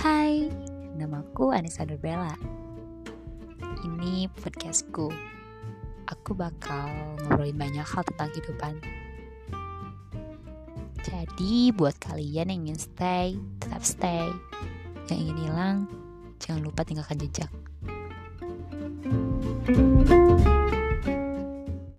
Hai, namaku Anissa Durbella. Ini podcastku. Aku bakal ngobrolin banyak hal tentang kehidupan. Jadi buat kalian yang ingin stay, tetap stay. Yang ingin hilang, jangan lupa tinggalkan jejak. thank you